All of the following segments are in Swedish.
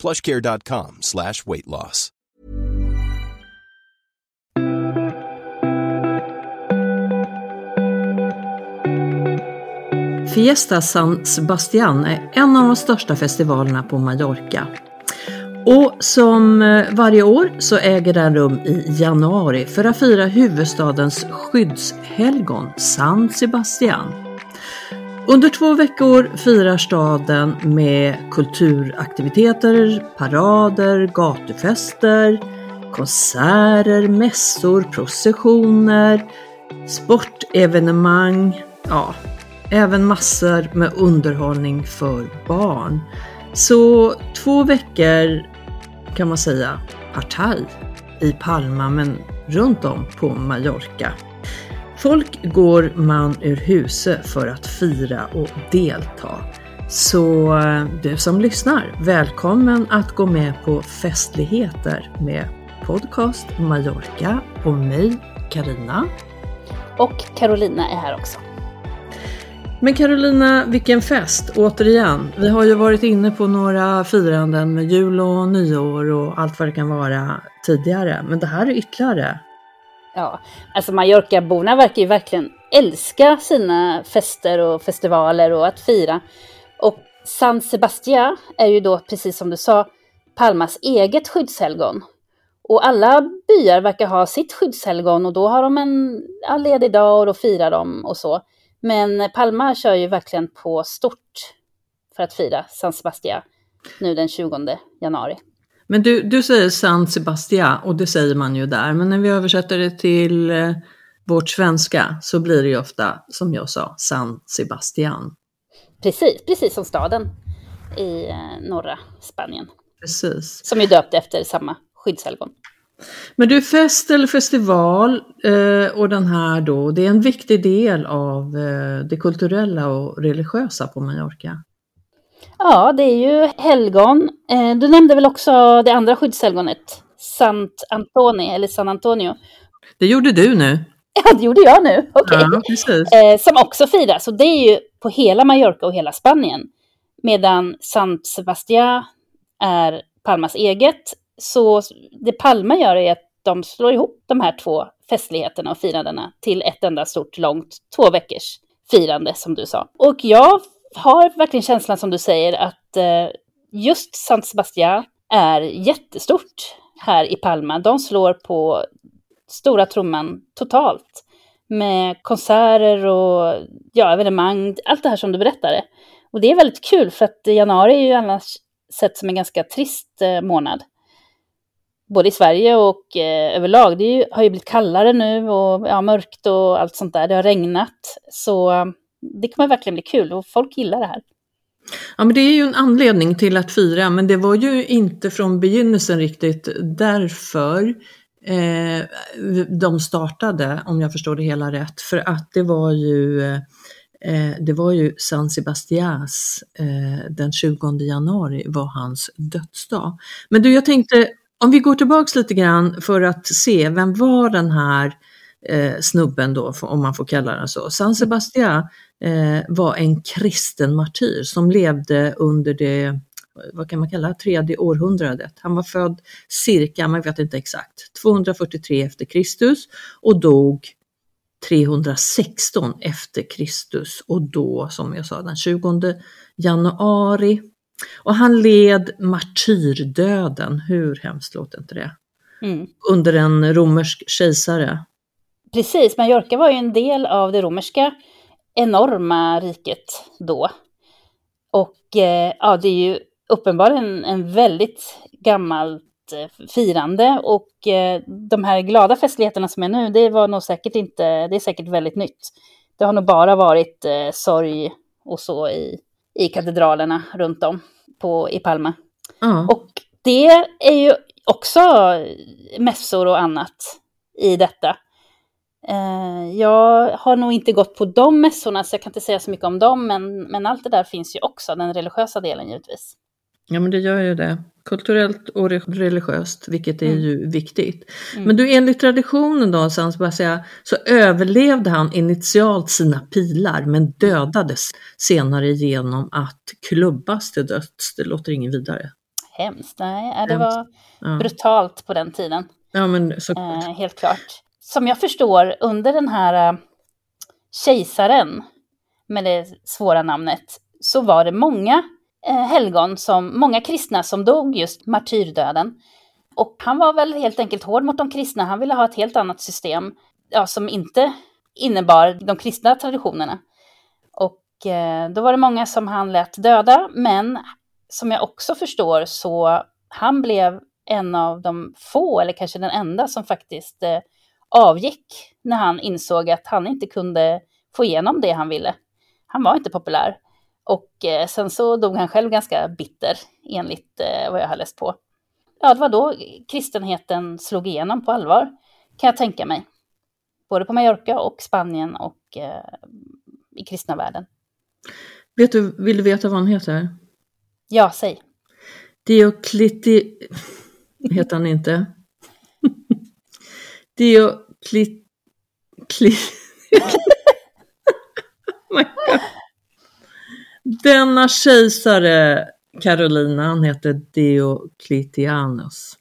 plushcare.com slash weight loss. Fiesta San Sebastián är en av de största festivalerna på Mallorca. Och som eh, varje år så äger den rum i januari för att fira huvudstadens skyddshelgon San Sebastián. Under två veckor firar staden med kulturaktiviteter, parader, gatufester, konserter, mässor, processioner, sportevenemang, ja, även massor med underhållning för barn. Så två veckor kan man säga partaj i Palma men runt om på Mallorca. Folk går man ur huset för att fira och delta. Så eh, du som lyssnar, välkommen att gå med på festligheter med podcast Mallorca och mig, Karina. Och Carolina är här också. Men Carolina, vilken fest! Återigen, vi har ju varit inne på några firanden med jul och nyår och allt vad det kan vara tidigare. Men det här är ytterligare Ja, alltså Mallorca-borna verkar ju verkligen älska sina fester och festivaler och att fira. Och San Sebastián är ju då, precis som du sa, Palmas eget skyddshelgon. Och alla byar verkar ha sitt skyddshelgon och då har de en ja, ledig dag och då firar de och så. Men Palma kör ju verkligen på stort för att fira San Sebastián nu den 20 januari. Men du, du säger San Sebastián och det säger man ju där, men när vi översätter det till eh, vårt svenska så blir det ju ofta, som jag sa, San Sebastián. Precis, precis som staden i eh, norra Spanien. Precis. Som är döpt efter samma skyddshelgon. Men du, fest eller festival eh, och den här då, det är en viktig del av eh, det kulturella och religiösa på Mallorca. Ja, det är ju helgon. Eh, du nämnde väl också det andra skyddshelgonet, Sant Antoni, eller San Antonio. Det gjorde du nu. Ja, det gjorde jag nu. Okay. Ja, precis. Eh, som också firas, och det är ju på hela Mallorca och hela Spanien. Medan Sant Sebastián är Palmas eget. Så det Palma gör är att de slår ihop de här två festligheterna och firandena till ett enda stort, långt, två veckors firande som du sa. Och jag har verkligen känslan som du säger att eh, just San Sebastian är jättestort här i Palma. De slår på stora trumman totalt med konserter och ja, evenemang, allt det här som du berättade. Och det är väldigt kul för att januari är ju annars sett som en ganska trist eh, månad. Både i Sverige och eh, överlag. Det ju, har ju blivit kallare nu och ja, mörkt och allt sånt där. Det har regnat. Så det kommer verkligen bli kul och folk gillar det här. Ja, men det är ju en anledning till att fira, men det var ju inte från begynnelsen riktigt därför eh, de startade, om jag förstår det hela rätt, för att det var ju eh, det var ju San Sebastias, eh, den 20 januari var hans dödsdag. Men du, jag tänkte om vi går tillbaks lite grann för att se, vem var den här eh, snubben då, om man får kalla den så. San Sebastian eh, var en kristen martyr som levde under det vad kan man kalla tredje århundradet. Han var född cirka, man vet inte exakt, 243 efter Kristus och dog 316 efter Kristus och då, som jag sa, den 20 januari. Och han led martyrdöden, hur hemskt låter inte det? Mm. Under en romersk kejsare. Precis, Mallorca var ju en del av det romerska enorma riket då. Och eh, ja, det är ju uppenbarligen en väldigt gammalt eh, firande och eh, de här glada festligheterna som är nu, det var nog säkert inte, det är säkert väldigt nytt. Det har nog bara varit eh, sorg och så i, i katedralerna runt om på, i Palma. Mm. Och det är ju också mässor och annat i detta. Eh, jag har nog inte gått på de mässorna så jag kan inte säga så mycket om dem, men, men allt det där finns ju också, den religiösa delen givetvis. Ja, men det gör ju det. Kulturellt och religiöst, vilket är mm. ju viktigt. Mm. Men du, enligt traditionen då, San Sebastian, så överlevde han initialt sina pilar, men dödades senare genom att klubbas till döds. Det låter ingen vidare. Hemskt, nej, det var ja. brutalt på den tiden. Ja, men såklart. Eh, helt klart. Som jag förstår, under den här eh, kejsaren med det svåra namnet, så var det många eh, helgon, som, många kristna som dog just martyrdöden. Och han var väl helt enkelt hård mot de kristna, han ville ha ett helt annat system ja, som inte innebar de kristna traditionerna. Och eh, då var det många som han lät döda, men som jag också förstår så han blev en av de få, eller kanske den enda, som faktiskt eh, avgick när han insåg att han inte kunde få igenom det han ville. Han var inte populär. Och eh, sen så dog han själv ganska bitter, enligt eh, vad jag har läst på. Ja, det var då kristenheten slog igenom på allvar, kan jag tänka mig. Både på Mallorca och Spanien och eh, i kristna världen. Vet du, vill du veta vad han heter? Ja, säg. Diocliti... heter han inte? Dioclit... Cli... oh. Denna kejsare, Carolina, han heter Diocletianus.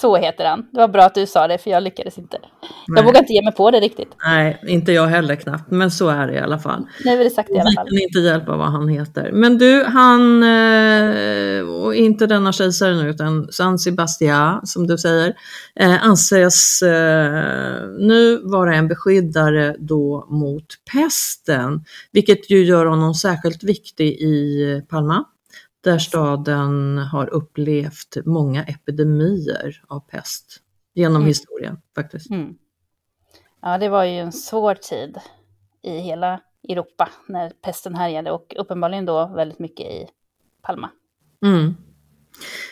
Så heter han. Det var bra att du sa det, för jag lyckades inte. Nej. Jag vågar inte ge mig på det riktigt. Nej, inte jag heller knappt, men så är det i alla fall. Nu är det sagt i alla fall. Vi kan inte hjälpa vad han heter. Men du, han, eh, och inte denna kejsare nu, utan San Sebastian, som du säger, eh, anses eh, nu vara en beskyddare då mot pesten, vilket ju gör honom särskilt viktig i Palma där staden har upplevt många epidemier av pest genom mm. historien faktiskt. Mm. Ja, det var ju en svår tid i hela Europa när pesten härjade och uppenbarligen då väldigt mycket i Palma. Mm.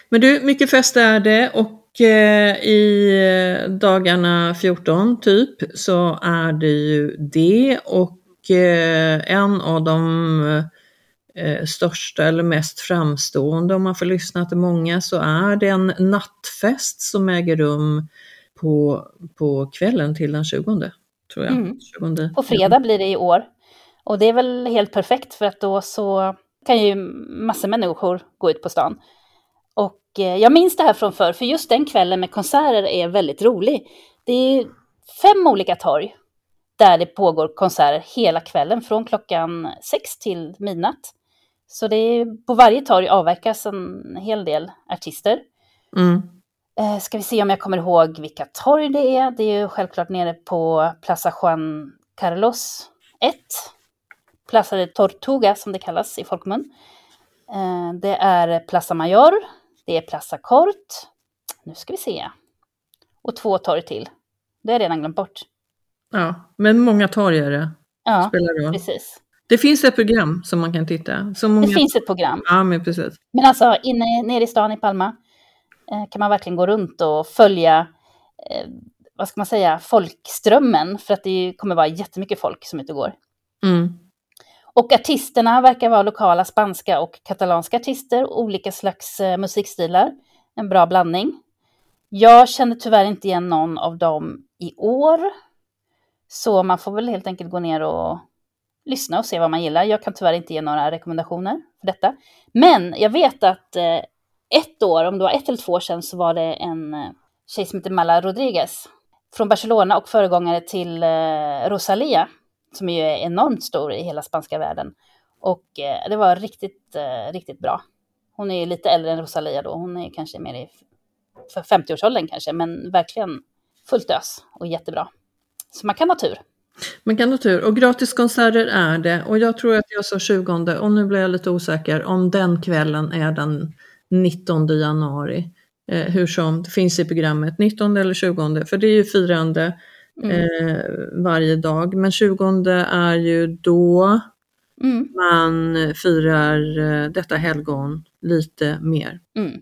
Men du, mycket fest är det och eh, i dagarna 14 typ så är det ju det och eh, en av de eh, största eller mest framstående, om man får lyssna till många, så är det en nattfest som äger rum på, på kvällen till den 20, tror jag. Mm. 20. På fredag blir det i år. Och det är väl helt perfekt för att då så kan ju massor människor gå ut på stan. Och eh, jag minns det här från förr, för just den kvällen med konserter är väldigt rolig. Det är fem olika torg där det pågår konserter hela kvällen från klockan sex till midnatt. Så det är, på varje torg avverkas en hel del artister. Mm. Eh, ska vi se om jag kommer ihåg vilka torg det är. Det är ju självklart nere på Plaza Juan Carlos 1. Plaza de Tortuga som det kallas i folkmun. Eh, det är Plaza Mayor. Det är Plaza Cort. Nu ska vi se. Och två torg till. Det har jag redan glömt bort. Ja, men många torg är det. Ja, precis. Det finns ett program som man kan titta. Så många... Det finns ett program. Ja, men precis. Men alltså inne nere i stan i Palma eh, kan man verkligen gå runt och följa, eh, vad ska man säga, folkströmmen. För att det kommer vara jättemycket folk som ute och går. Mm. Och artisterna verkar vara lokala spanska och katalanska artister, olika slags eh, musikstilar. En bra blandning. Jag känner tyvärr inte igen någon av dem i år. Så man får väl helt enkelt gå ner och lyssna och se vad man gillar. Jag kan tyvärr inte ge några rekommendationer för detta. Men jag vet att eh, ett år, om det var ett eller två år sedan, så var det en eh, tjej som heter Mala Rodriguez från Barcelona och föregångare till eh, Rosalia, som är enormt stor i hela spanska världen. Och eh, det var riktigt, eh, riktigt bra. Hon är lite äldre än Rosalia då, hon är kanske mer i 50-årsåldern kanske, men verkligen fullt ös och jättebra. Så man kan ha tur. Man kan ha tur och gratiskonserter är det och jag tror att jag sa 20 och nu blir jag lite osäker om den kvällen är den 19 januari. Eh, hur som, det finns i programmet 19 eller 20 för det är ju firande mm. eh, varje dag men 20 är ju då mm. man firar eh, detta helgon lite mer. Mm.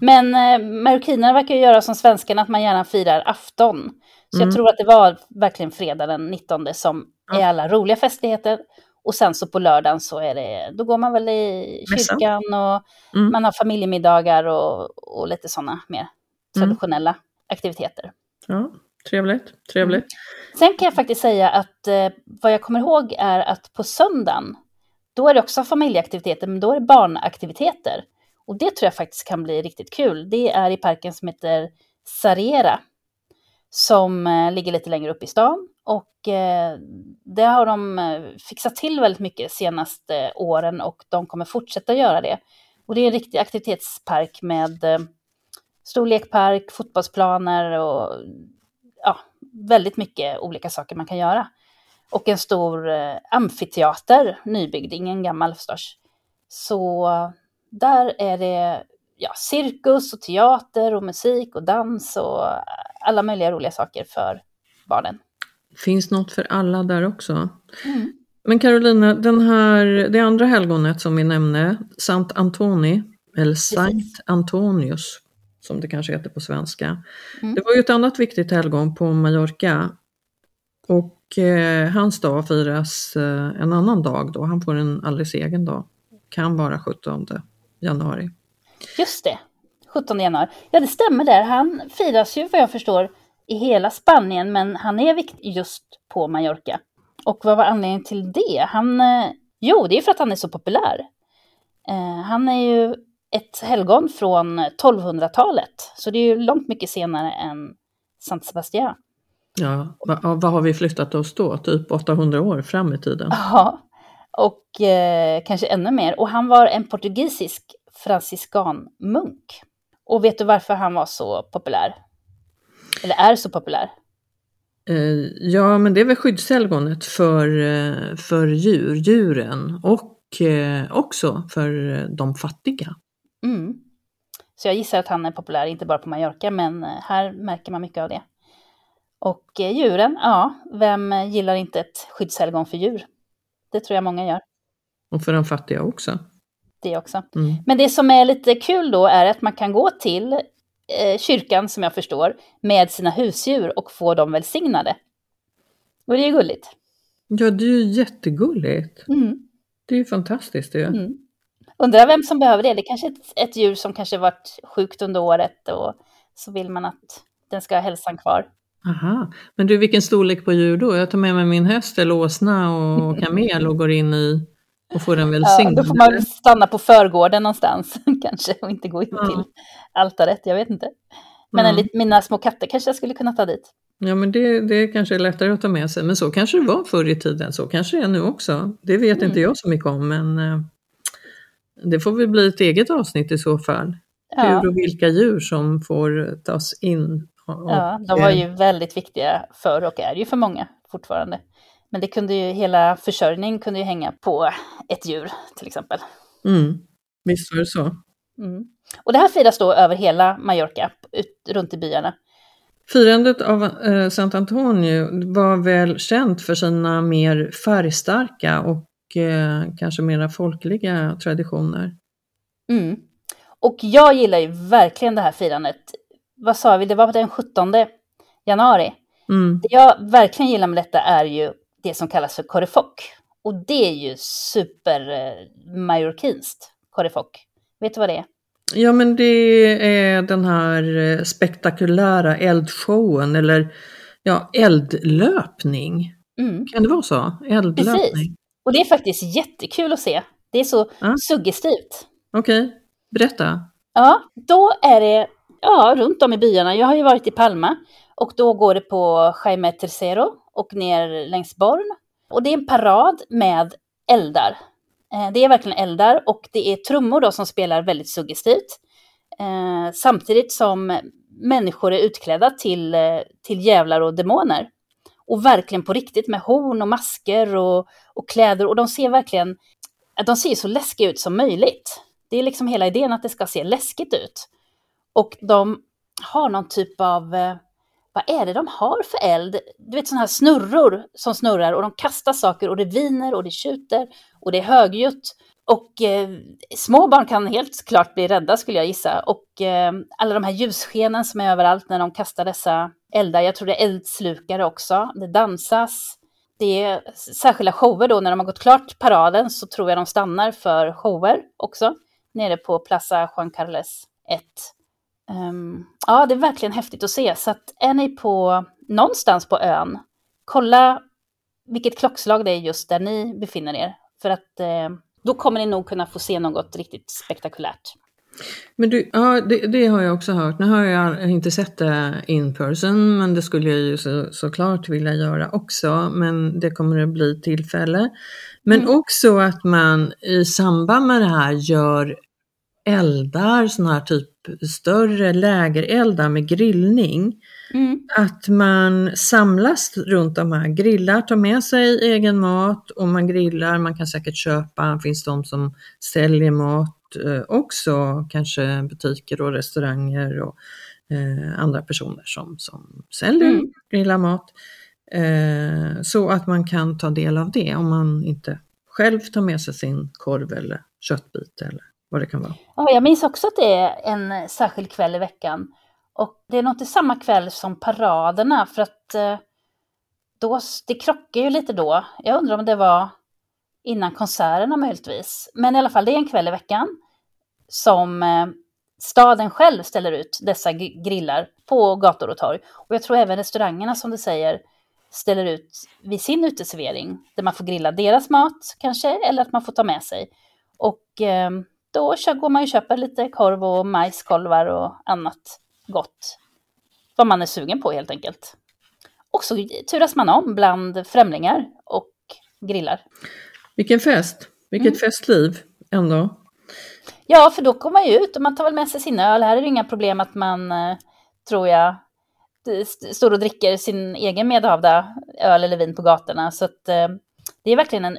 Men eh, marockinerna verkar ju göra som svenskarna, att man gärna firar afton. Så Mm. jag tror att det var verkligen fredag den 19 som Ja. är alla roliga festligheter. Och sen så på lördagen så är det, då går man väl i kyrkan och Mm. man har familjemiddagar och, och lite sådana mer Mm. traditionella aktiviteter. Ja, trevligt, trevligt. Sen kan jag faktiskt säga att eh, vad jag kommer ihåg är att på söndagen, då är det också familjeaktiviteter, men då är det barnaktiviteter. Och det tror jag faktiskt kan bli riktigt kul. Det är i parken som heter Sariera, som eh, ligger lite längre upp i stan. Och eh, det har de eh, fixat till väldigt mycket senaste eh, åren och de kommer fortsätta göra det. Och det är en riktig aktivitetspark med eh, stor lekpark, fotbollsplaner och ja, väldigt mycket olika saker man kan göra. Och en stor eh, amfiteater, nybyggd, ingen gammal förstås. Så där är det ja, cirkus och teater och musik och dans och alla möjliga roliga saker för barnen. Finns något för alla där också. Men Carolina, den här, det andra helgonet som vi nämnde, Sant Antoni, eller Sankt Antonius, som det kanske heter på svenska. Mm. Det var ju ett annat viktigt helgon på Mallorca. Och eh, hans dag firas eh, en annan dag då, han får en alldeles egen dag. Kan vara 17 januari. Just det, 17 januari. Ja, det stämmer där. Han firas ju vad jag förstår i hela Spanien, men han är viktig just på Mallorca. Och vad var anledningen till det? Han, eh, jo, det är för att han är så populär. Eh, han är ju ett helgon från 1200-talet, så det är ju långt mycket senare än Sant Sebastian. Ja, vad, vad har vi flyttat oss då? Typ 800 år fram i tiden? Ja, och eh, kanske ännu mer. Och han var en portugisisk franciskanmunk. Och vet du varför han var så populär? Eller är så populär? Eh, ja, men det är väl skyddshelgonet för, eh, för djur, djuren och eh, också för de fattiga. Mm. Så jag gissar att han är populär, inte bara på Mallorca, men här märker man mycket av det. Och djuren, ja, vem gillar inte ett skyddshelgon för djur? Det tror jag många gör, Och för de fattiga också. Det också. Mm. Men det som är lite kul då är att man kan gå till eh, kyrkan, som jag förstår, med sina husdjur och få dem välsignade. Och det är ju gulligt. Ja, det är ju jättegulligt. Mm. Det är ju fantastiskt det. Mm. Undrar vem som behöver det. Det är kanske är ett, ett djur som kanske varit sjukt under året och så vill man att den ska ha hälsan kvar. Aha. Men du, vilken storlek på djur då? Jag tar med mig min häst eller åsna och kamel och går in i och får den Ja, välsignad. då får man stanna på förgården någonstans kanske och inte gå in Ja. till altaret, jag vet inte. Men Ja. en lit- mina små katter kanske jag skulle kunna ta dit. Ja, men det, det kanske är lättare att ta med sig. Men så kanske det var förr i tiden. Så kanske det är nu också. Det vet Mm. inte jag så mycket om, men eh, det får väl bli ett eget avsnitt i så fall. Ja, Hur och vilka djur som får tas in. Och, ja, de var ju väldigt viktiga förr och är ju för många fortfarande. Men det kunde ju, hela försörjning kunde ju hänga på ett djur till exempel. Mm, visst var det så. Mm. Och det här firas då över hela Mallorca, ut, runt i byarna. Firandet av eh, Sant Antonio var väl känt för sina mer färgstarka och eh, kanske mera folkliga traditioner. Mm. Och jag gillar ju verkligen det här firandet. Vad sa vi, det var den 17 januari. Mm. Det jag verkligen gillar med detta är ju det som kallas för korefock. Och det är ju super eh, korefock. Vet du vad det är? Ja, men det är den här eh, spektakulära eldshowen eller ja, eldlöpning. Mm. Kan det vara så? Eldlöpning. Precis. Och det är faktiskt jättekul att se. Det är så Ja. suggestivt. Okej, berätta. Ja, då är det ja, runt om i byarna. Jag har ju varit i Palma och då går det på Jaime Tercero och ner längs Born. Och det är en parad med eldar. Eh, det är verkligen eldar och det är trummor då som spelar väldigt suggestivt. Eh, samtidigt som människor är utklädda till, eh, till djävlar och demoner. Och verkligen på riktigt med horn och masker och, och kläder. Och de ser verkligen, de ser så läskiga ut som möjligt. Det är liksom hela idén att det ska se läskigt ut. Och de har någon typ av, eh, vad är det de har för eld? Du vet sådana här snurror som snurrar och de kastar saker och det viner och det tjuter och det är högljutt. och eh, små barn kan helt klart bli rädda skulle jag gissa. Och eh, alla de här ljusskenen som är överallt när de kastar dessa eldar. Jag tror det är eldslukare också. Det dansas. Det är särskilda shower då. När de har gått klart paraden så tror jag de stannar för shower också. Nere på Plaza Juan Carles 1. Um, ja, det är verkligen häftigt att se. Så att är ni på någonstans på ön, kolla vilket klockslag det är just där ni befinner er. För att eh, då kommer ni nog kunna få se något riktigt spektakulärt. Men du, ja, det, det, har jag också hört. Nu har jag inte sett det in person, men det skulle jag ju så, såklart vilja göra också. Men det kommer att bli tillfälle. Men mm. också att man i samband med det här gör eldar, sådana här typ större lägereldar med grillning. Mm. Att man samlas runt de här, grillar, tar med sig egen mat och man grillar, man kan säkert köpa, det finns de som säljer mat eh, också, kanske butiker och restauranger och eh, andra personer som, som säljer mm. grillar mat. Eh, så att man kan ta del av det om man inte själv tar med sig sin korv eller köttbit eller vad det kan vara. Ja, jag minns också att det är en särskild kväll i veckan och det är nog inte samma kväll som paraderna för att eh, då, det krockar ju lite då. Jag undrar om det var innan konserterna möjligtvis. Men i alla fall, det är en kväll i veckan som eh, staden själv ställer ut dessa grillar på gator och torg. Och jag tror även restaurangerna som du säger ställer ut vid sin uteservering där man får grilla deras mat kanske eller att man får ta med sig. Och eh, då går man ju och köper lite korv och majskolvar och annat gott. Vad man är sugen på helt enkelt. Och så turas man om bland främlingar och grillar. Vilken fest! Vilket mm. festliv ändå. Ja, för då kommer man ju ut och man tar väl med sig sin öl. Här är det inga problem att man, eh, tror jag, står och dricker sin egen medhavda öl eller vin på gatorna. Så att, eh, det är verkligen en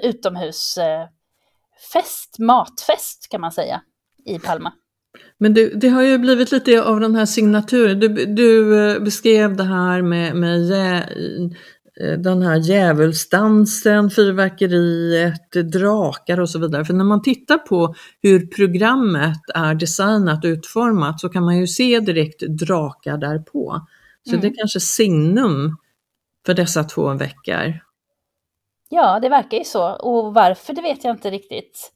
utomhusfest, matfest kan man säga, i Palma. Men du, det har ju blivit lite av den här signaturen. Du, du eh, beskrev det här med, med jä, eh, den här djävulsdansen, fyrverkeriet, drakar och så vidare. För när man tittar på hur programmet är designat och utformat så kan man ju se direkt drakar därpå. Så mm. det är kanske signum för dessa två veckor. Ja, det verkar ju så. Och varför, det vet jag inte riktigt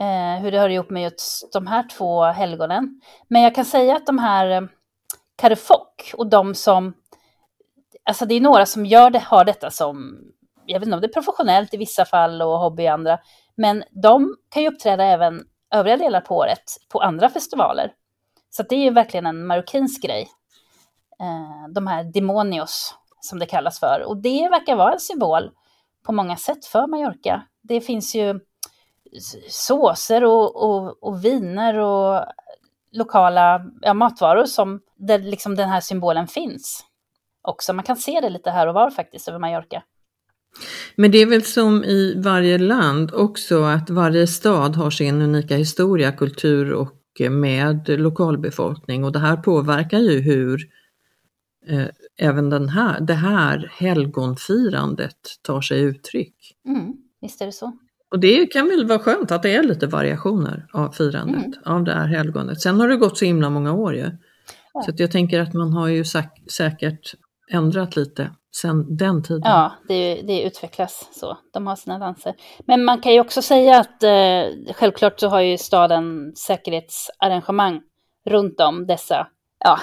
eh, hur det hör ihop med just de här två helgonen. Men jag kan säga att de här eh, Karifok och de som, alltså det är några som gör det, har detta som, jag vet inte om det är professionellt i vissa fall och hobby i andra, men de kan ju uppträda även övriga delar på året på andra festivaler. Så det är ju verkligen en marockinsk grej. Eh, de här demonios som det kallas för. Och det verkar vara en symbol på många sätt för Mallorca. Det finns ju såser och, och, och viner och lokala ja, matvaror som där liksom den här symbolen finns. Också. Man kan se det lite här och var faktiskt över Mallorca. Men det är väl som i varje land också att varje stad har sin unika historia, kultur och eh, med lokalbefolkning och det här påverkar ju hur eh, även den här, det här helgonfirandet tar sig uttryck. Mm, visst är det så. Och det kan väl vara skönt att det är lite variationer av firandet mm. av det här helgonet. Sen har det gått så himla många år ju. Ja. Så jag tänker att man har ju säk säkert ändrat lite sen den tiden. Ja, det, det utvecklas så. De har sina danser. Men man kan ju också säga att eh, självklart så har ju staden säkerhetsarrangemang runt om dessa ja,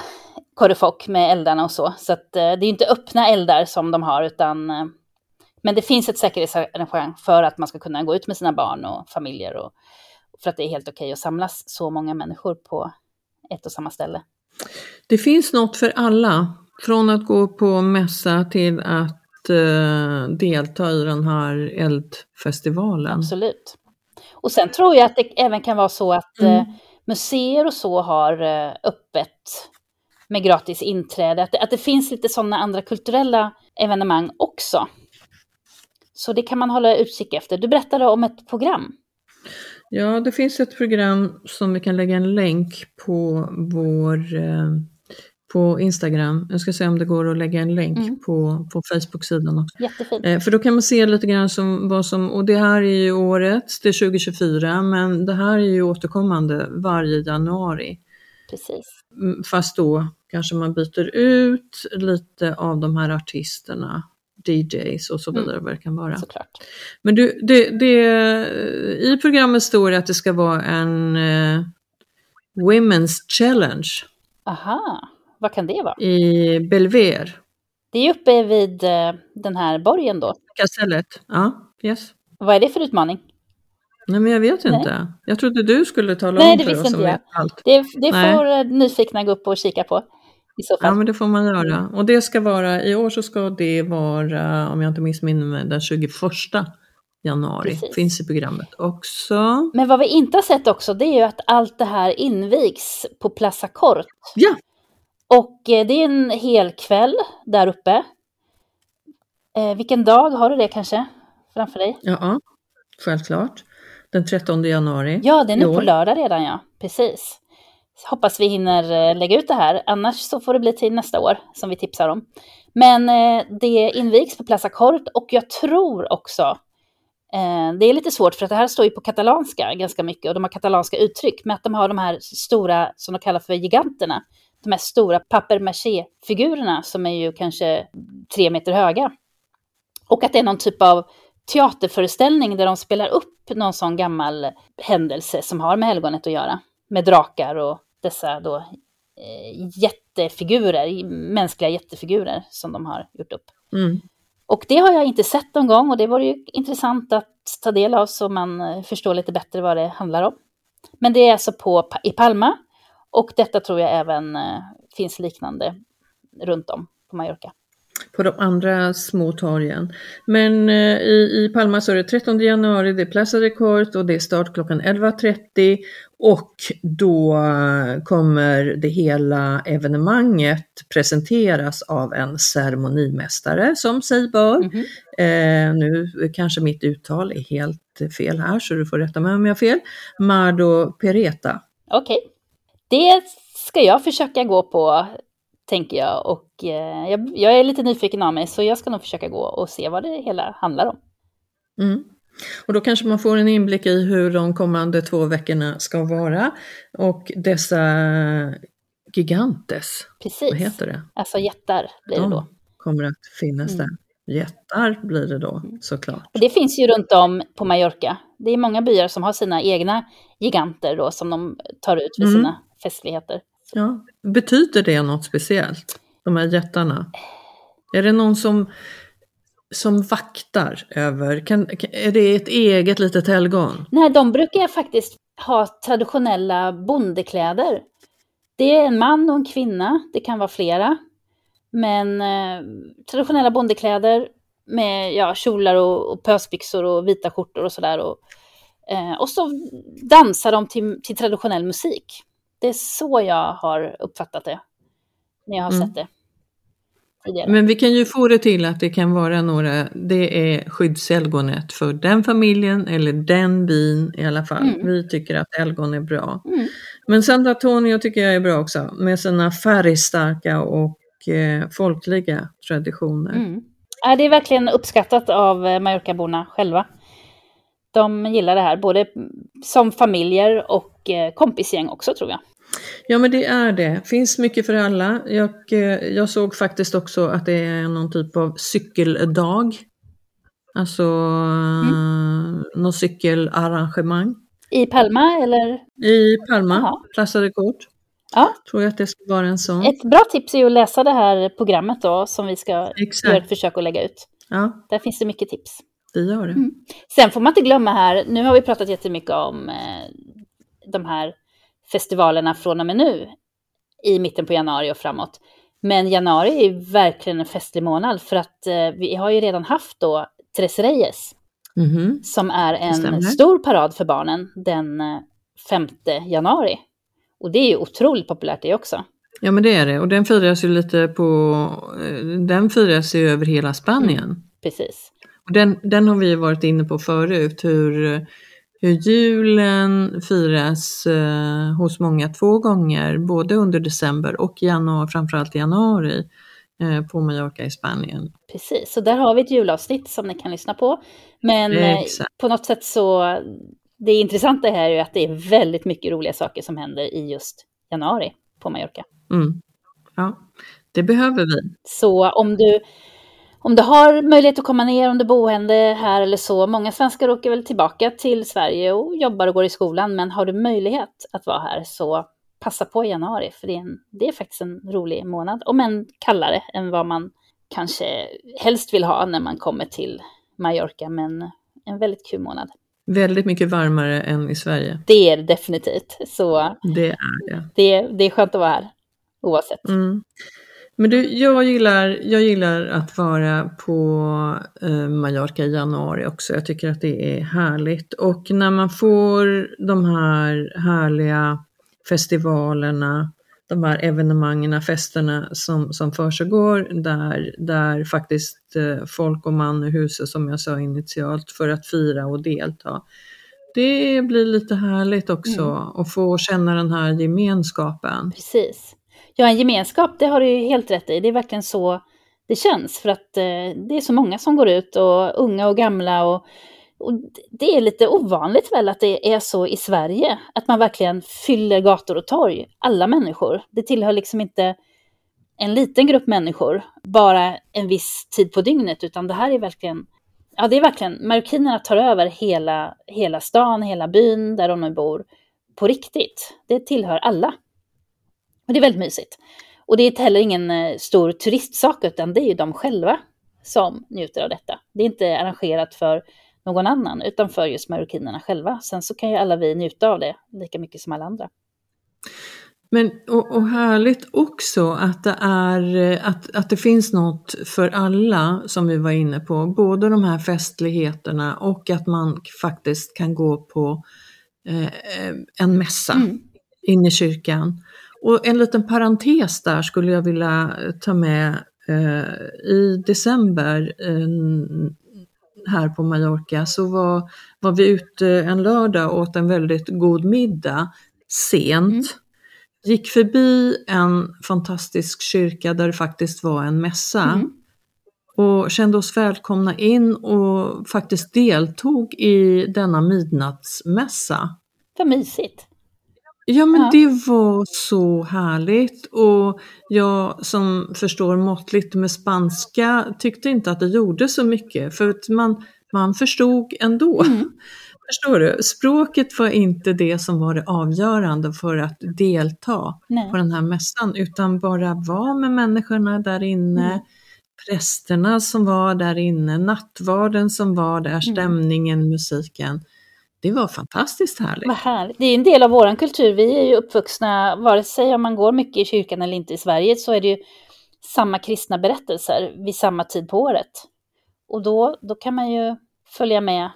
korrefock med eldarna och så. Så att, eh, det är inte öppna eldar som de har utan eh, men det finns ett säkerhetsarrangemang för att man ska kunna gå ut med sina barn och familjer och för att det är helt okej att samlas så många människor på ett och samma ställe. Det finns något för alla, från att gå på mässa till att eh, delta i den här eldfestivalen. Absolut. Och sen tror jag att det även kan vara så att mm. eh, museer och så har eh, öppet med gratis inträde, att det, att det finns lite sådana andra kulturella evenemang också. Så det kan man hålla utkik efter. Du berättade om ett program. Ja, det finns ett program som vi kan lägga en länk på vår, eh, på Instagram. Jag ska se om det går att lägga en länk Mm. på, på Facebook-sidan också. Jättefint. Eh, för då kan man se lite grann som, vad som, och det här är ju året, det är 2024, men det här är ju återkommande varje januari. Precis. Mm, Fast då kanske man byter ut lite av de här artisterna, DJs och så Mm. vidare vad det kan vara. Såklart. Men du, det, det, i programmet står det att det ska vara en eh, Women's Challenge Aha, vad kan det vara? i Belvedere. Det är uppe vid eh, den här borgen då. Kastellet. Ja, yes. Vad är det för utmaning? Nej men jag vet Nej. inte. Jag trodde du skulle tala Nej, om det för oss som inte jag. vet allt. Det, det Nej. får eh, nyfikna gå upp och kika på i så Ja fall. men det får man göra. Och det ska vara, i år så ska det vara, om jag inte missminner mig, den 21 januari. Precis. Finns i programmet också. Men vad vi inte har sett också, det är ju att allt det här invigs på Plaza Kort. Ja, Och eh, det är en hel kväll där uppe. Eh, vilken dag har du det kanske framför dig? ja, självklart. Den 13 januari. Ja, det är på lördag redan ja. Precis. Hoppas vi hinner eh, lägga ut det här, annars så får det bli till nästa år som vi tipsar om. Men eh, det invigs på Plaza Cort och jag tror också, eh, det är lite svårt för att det här står ju på katalanska ganska mycket och de har katalanska uttryck, men att de har de här stora, som de kallar för giganterna, de här stora papier maché-figurerna som är ju kanske tre meter höga. Och att det är någon typ av teaterföreställning där de spelar upp någon sån gammal händelse som har med helgonet att göra. Med drakar och dessa då eh, jättefigurer, mänskliga jättefigurer som de har gjort upp. Mm. Och det har jag inte sett någon gång och det vore ju intressant att ta del av så man eh, förstår lite bättre vad det handlar om. Men det är alltså på, i Palma och detta tror jag även eh, finns liknande runt om på Mallorca. På de andra små torgen. Men eh, i, i Palma så är det 13 januari, det är Plaza de och det är start klockan 11.30 och då kommer det hela evenemanget presenteras av en ceremonimästare som sig bör. Mhm. Eh, nu kanske mitt uttal är helt fel här så du får rätta mig om jag har fel. Mardo Pereta. Okej. Det ska jag försöka gå på, tänker jag. Och eh, jag, jag är lite nyfiken av mig, så jag ska nog försöka gå och se vad det hela handlar om. Mm. Och då kanske man får en inblick i hur de kommande två veckorna ska vara. Och dessa gigantes, Precis. vad heter det? Alltså jättar blir det De då. kommer att finnas Mm. där. Jättar blir det då såklart. Och det finns ju runt om på Mallorca. Det är många byar som har sina egna giganter då, som de tar ut vid Mm. sina festligheter. Ja. Betyder det något speciellt, de här jättarna? Är det någon som, som vaktar över, kan, kan- är det ett eget litet helgon? Nej, de brukar faktiskt ha traditionella bondekläder. Det är en man och en kvinna, det kan vara flera. Men eh, traditionella bondekläder med ja, kjolar och, och pösbyxor och vita skjortor och sådär. Och, eh, och så dansar de till, till traditionell musik. Det är så jag har uppfattat det. När jag har Mm. sett det tidigare. Men vi kan ju få det till att det kan vara några, det är skyddshelgonet för den familjen eller den byn i alla fall. Mm. Vi tycker att helgon är bra. Mm. Men San Antonio tycker jag är bra också med sina färgstarka och eh, folkliga traditioner. Mm. Ja, det är verkligen uppskattat av eh, Mallorcaborna själva. De gillar det här, både som familjer och eh, kompisgäng också tror jag. Ja men det är det, finns mycket för alla. Jag, eh, jag såg faktiskt också att det är någon typ av cykeldag. Alltså mm. något cykelarrangemang. I Palma eller? I Palma. Plaza de Cort. Ja. Tror jag att det ska vara en sån. Ett bra tips är att läsa det här programmet då som vi ska göra ett Exakt, försök att lägga ut. ja Där finns det mycket tips. det gör det. Mm. Sen får man inte glömma här, nu har vi pratat jättemycket om eh, de här festivalerna från och med nu i mitten på januari och framåt. Men januari är verkligen en festlig månad för att eh, vi har ju redan haft då Tres Reyes Mhm. som är stämmer. en stor parad för barnen den eh, 5 januari. Och det är ju otroligt populärt det också. Ja men det är det och den firas ju lite på, eh, den firas ju över hela Spanien. Precis. Och den, den har vi varit inne på förut, hur, hur julen firas eh, hos många två gånger, både under december och januari, framförallt januari eh, på Mallorca i Spanien. Precis, så där har vi ett julavsnitt som ni kan lyssna på. Men eh, på något sätt så, det intressanta här är ju att det är väldigt mycket roliga saker som händer i just januari på Mallorca. Mm. Ja, det behöver vi. Så om du, om du har möjlighet att komma ner, om du boende här eller så, många svenskar åker väl tillbaka till Sverige och jobbar och går i skolan, men har du möjlighet att vara här så passa på i januari, för det är, en, det är faktiskt en rolig månad, om än kallare än vad man kanske helst vill ha när man kommer till Mallorca, men en väldigt kul månad. Väldigt mycket varmare än i Sverige. Det är det definitivt. Så det är det. Det, det är skönt att vara här, oavsett. Mm. Men du, jag gillar, jag gillar att vara på eh, Mallorca i januari också. Jag tycker att det är härligt. Och när man får de här härliga festivalerna, de här evenemangen, festerna som, som försiggår där, där faktiskt eh, folk och man i huset som jag sa initialt för att fira och delta. Det blir lite härligt också mm. att få känna den här gemenskapen. Precis. Ja, en gemenskap, det har du ju helt rätt i. Det är verkligen så det känns för att eh, det är så många som går ut och unga och gamla och, och det är lite ovanligt väl att det är så i Sverige, att man verkligen fyller gator och torg, alla människor. Det tillhör liksom inte en liten grupp människor, bara en viss tid på dygnet, utan det här är verkligen, ja det är verkligen, marockinerna tar över hela, hela stan, hela byn där de nu bor, på riktigt. Det tillhör alla. Och det är väldigt mysigt. Och det är heller ingen eh, stor turistsak, utan det är ju de själva som njuter av detta. Det är inte arrangerat för någon annan, utan för just marockinerna själva. Sen så kan ju alla vi njuta av det lika mycket som alla andra. Men, och, och härligt också att det, är, eh, att, att det finns något för alla som vi var inne på. Både de här festligheterna och att man faktiskt kan gå på eh, en mässa mm. in i kyrkan. Och en liten parentes där skulle jag vilja ta med. Eh, I december eh, här på Mallorca så var, var vi ute en lördag och åt en väldigt god middag sent. Mm. Gick förbi en fantastisk kyrka där det faktiskt var en mässa. Mm. Och kände oss välkomna in och faktiskt deltog i denna midnattsmässa. Vad mysigt! Ja men ja. det var så härligt och jag som förstår måttligt med spanska tyckte inte att det gjorde så mycket för att man, man förstod ändå. Mm. Förstår du? Språket var inte det som var det avgörande för att delta Nej. på den här mässan utan bara vara med människorna där inne, mm. prästerna som var där inne, nattvarden som var där, mm. stämningen, musiken. Det var fantastiskt härligt. Vad härligt. Det är en del av vår kultur. Vi är ju uppvuxna, vare sig om man går mycket i kyrkan eller inte i Sverige, så är det ju samma kristna berättelser vid samma tid på året. Och då, då kan man ju följa med,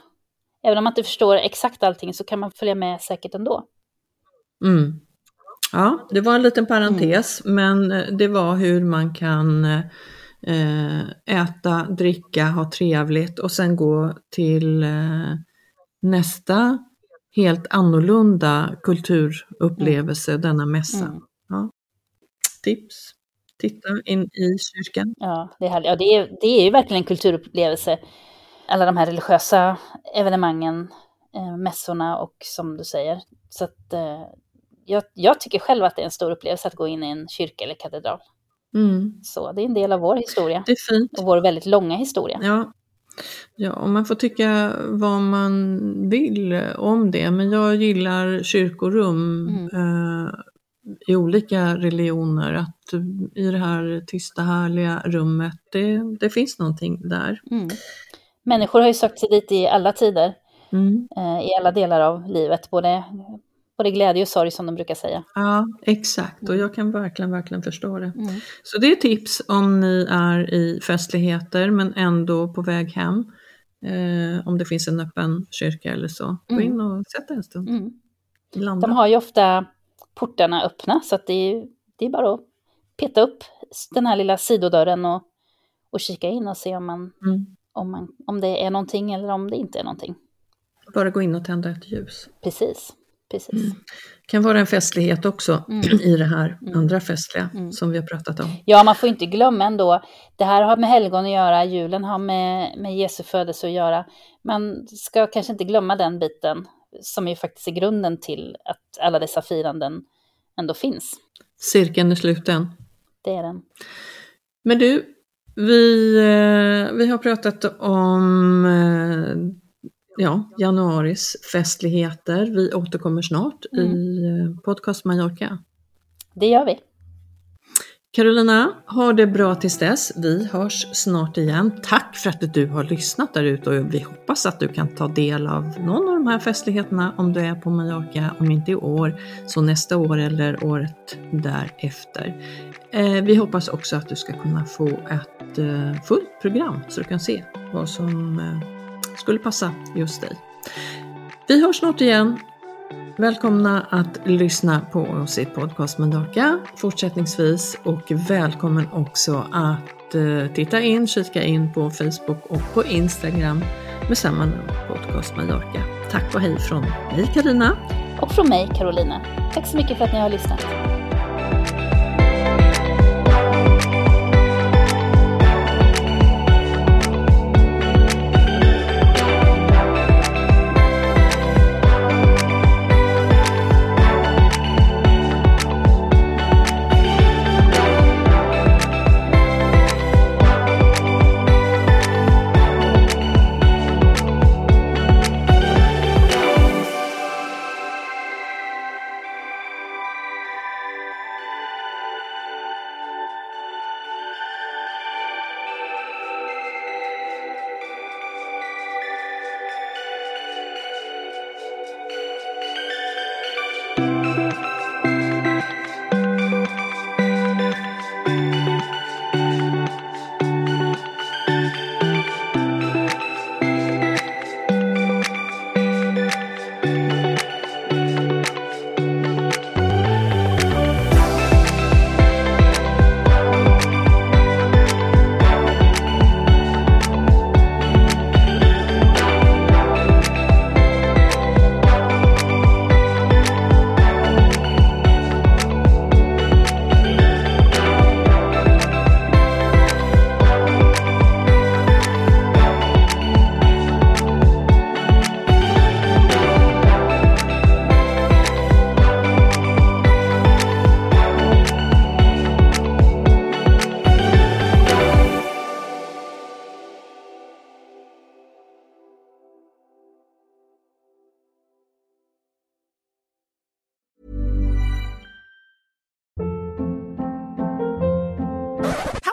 även om man inte förstår exakt allting, så kan man följa med säkert ändå. Mm. Ja, det var en liten parentes, mm. men eh, det var hur man kan eh, äta, dricka, ha trevligt och sen gå till eh, nästa helt annorlunda kulturupplevelse, mm. denna mässa. Mm. Ja. Tips! Titta in i kyrkan. Ja, det är. Ja, det, är, det är ju verkligen en kulturupplevelse. Alla de här religiösa evenemangen, eh, mässorna och som du säger. Så att, eh, jag, jag, tycker själv att det är en stor upplevelse att gå in i en kyrka eller katedral. Mm. Så det är en del av vår historia. Det är fint. Och vår väldigt långa historia. Ja, Ja, och man får tycka vad man vill om det, men jag gillar kyrkorum mm. eh, i olika religioner, att i det här tysta härliga rummet, det, det finns någonting där. Mm. Människor har ju sökt sig dit i alla tider, mm. eh, i alla delar av livet, både både glädje och sorg som de brukar säga. Ja, exakt och jag kan verkligen, verkligen förstå det. Mm. Så det är tips om ni är i festligheter men ändå på väg hem. Eh, om det finns en öppen kyrka eller så. Gå in och sätt en stund. Mm. De har ju ofta portarna öppna så att det, är, det är bara att peta upp den här lilla sidodörren och, och kika in och se om, man, mm. om, man, om det är någonting eller om det inte är någonting. Bara gå in och tända ett ljus. Precis. Precis. Mm. kan vara en festlighet också mm. i det här mm. andra festliga mm. som vi har pratat om. Ja, man får inte glömma ändå, det här har med helgon att göra, julen har med, med Jesu födelse att göra. Man ska kanske inte glömma den biten som ju faktiskt är grunden till att alla dessa firanden ändå finns. Cirkeln är sluten. Det är den. Men du, vi, eh, vi har pratat om eh, ja, januaris festligheter. Vi återkommer snart mm. i eh, Podcast Mallorca. Det gör vi. Carolina, ha det bra tills dess. Vi hörs snart igen. Tack för att du har lyssnat där ute och vi hoppas att du kan ta del av någon av de här festligheterna om du är på Mallorca, om inte i år, så nästa år eller året därefter. Eh, vi hoppas också att du ska kunna få ett eh, fullt program så du kan se vad som skulle passa just dig. Vi hörs snart igen. Välkomna att lyssna på oss i Podcast Mallorca fortsättningsvis och välkommen också att eh, titta in, kika in på Facebook och på Instagram med samma namn, Podcast Mallorca. Tack och hej från mig Karina Och från mig Carolina. Tack så mycket för att ni har lyssnat.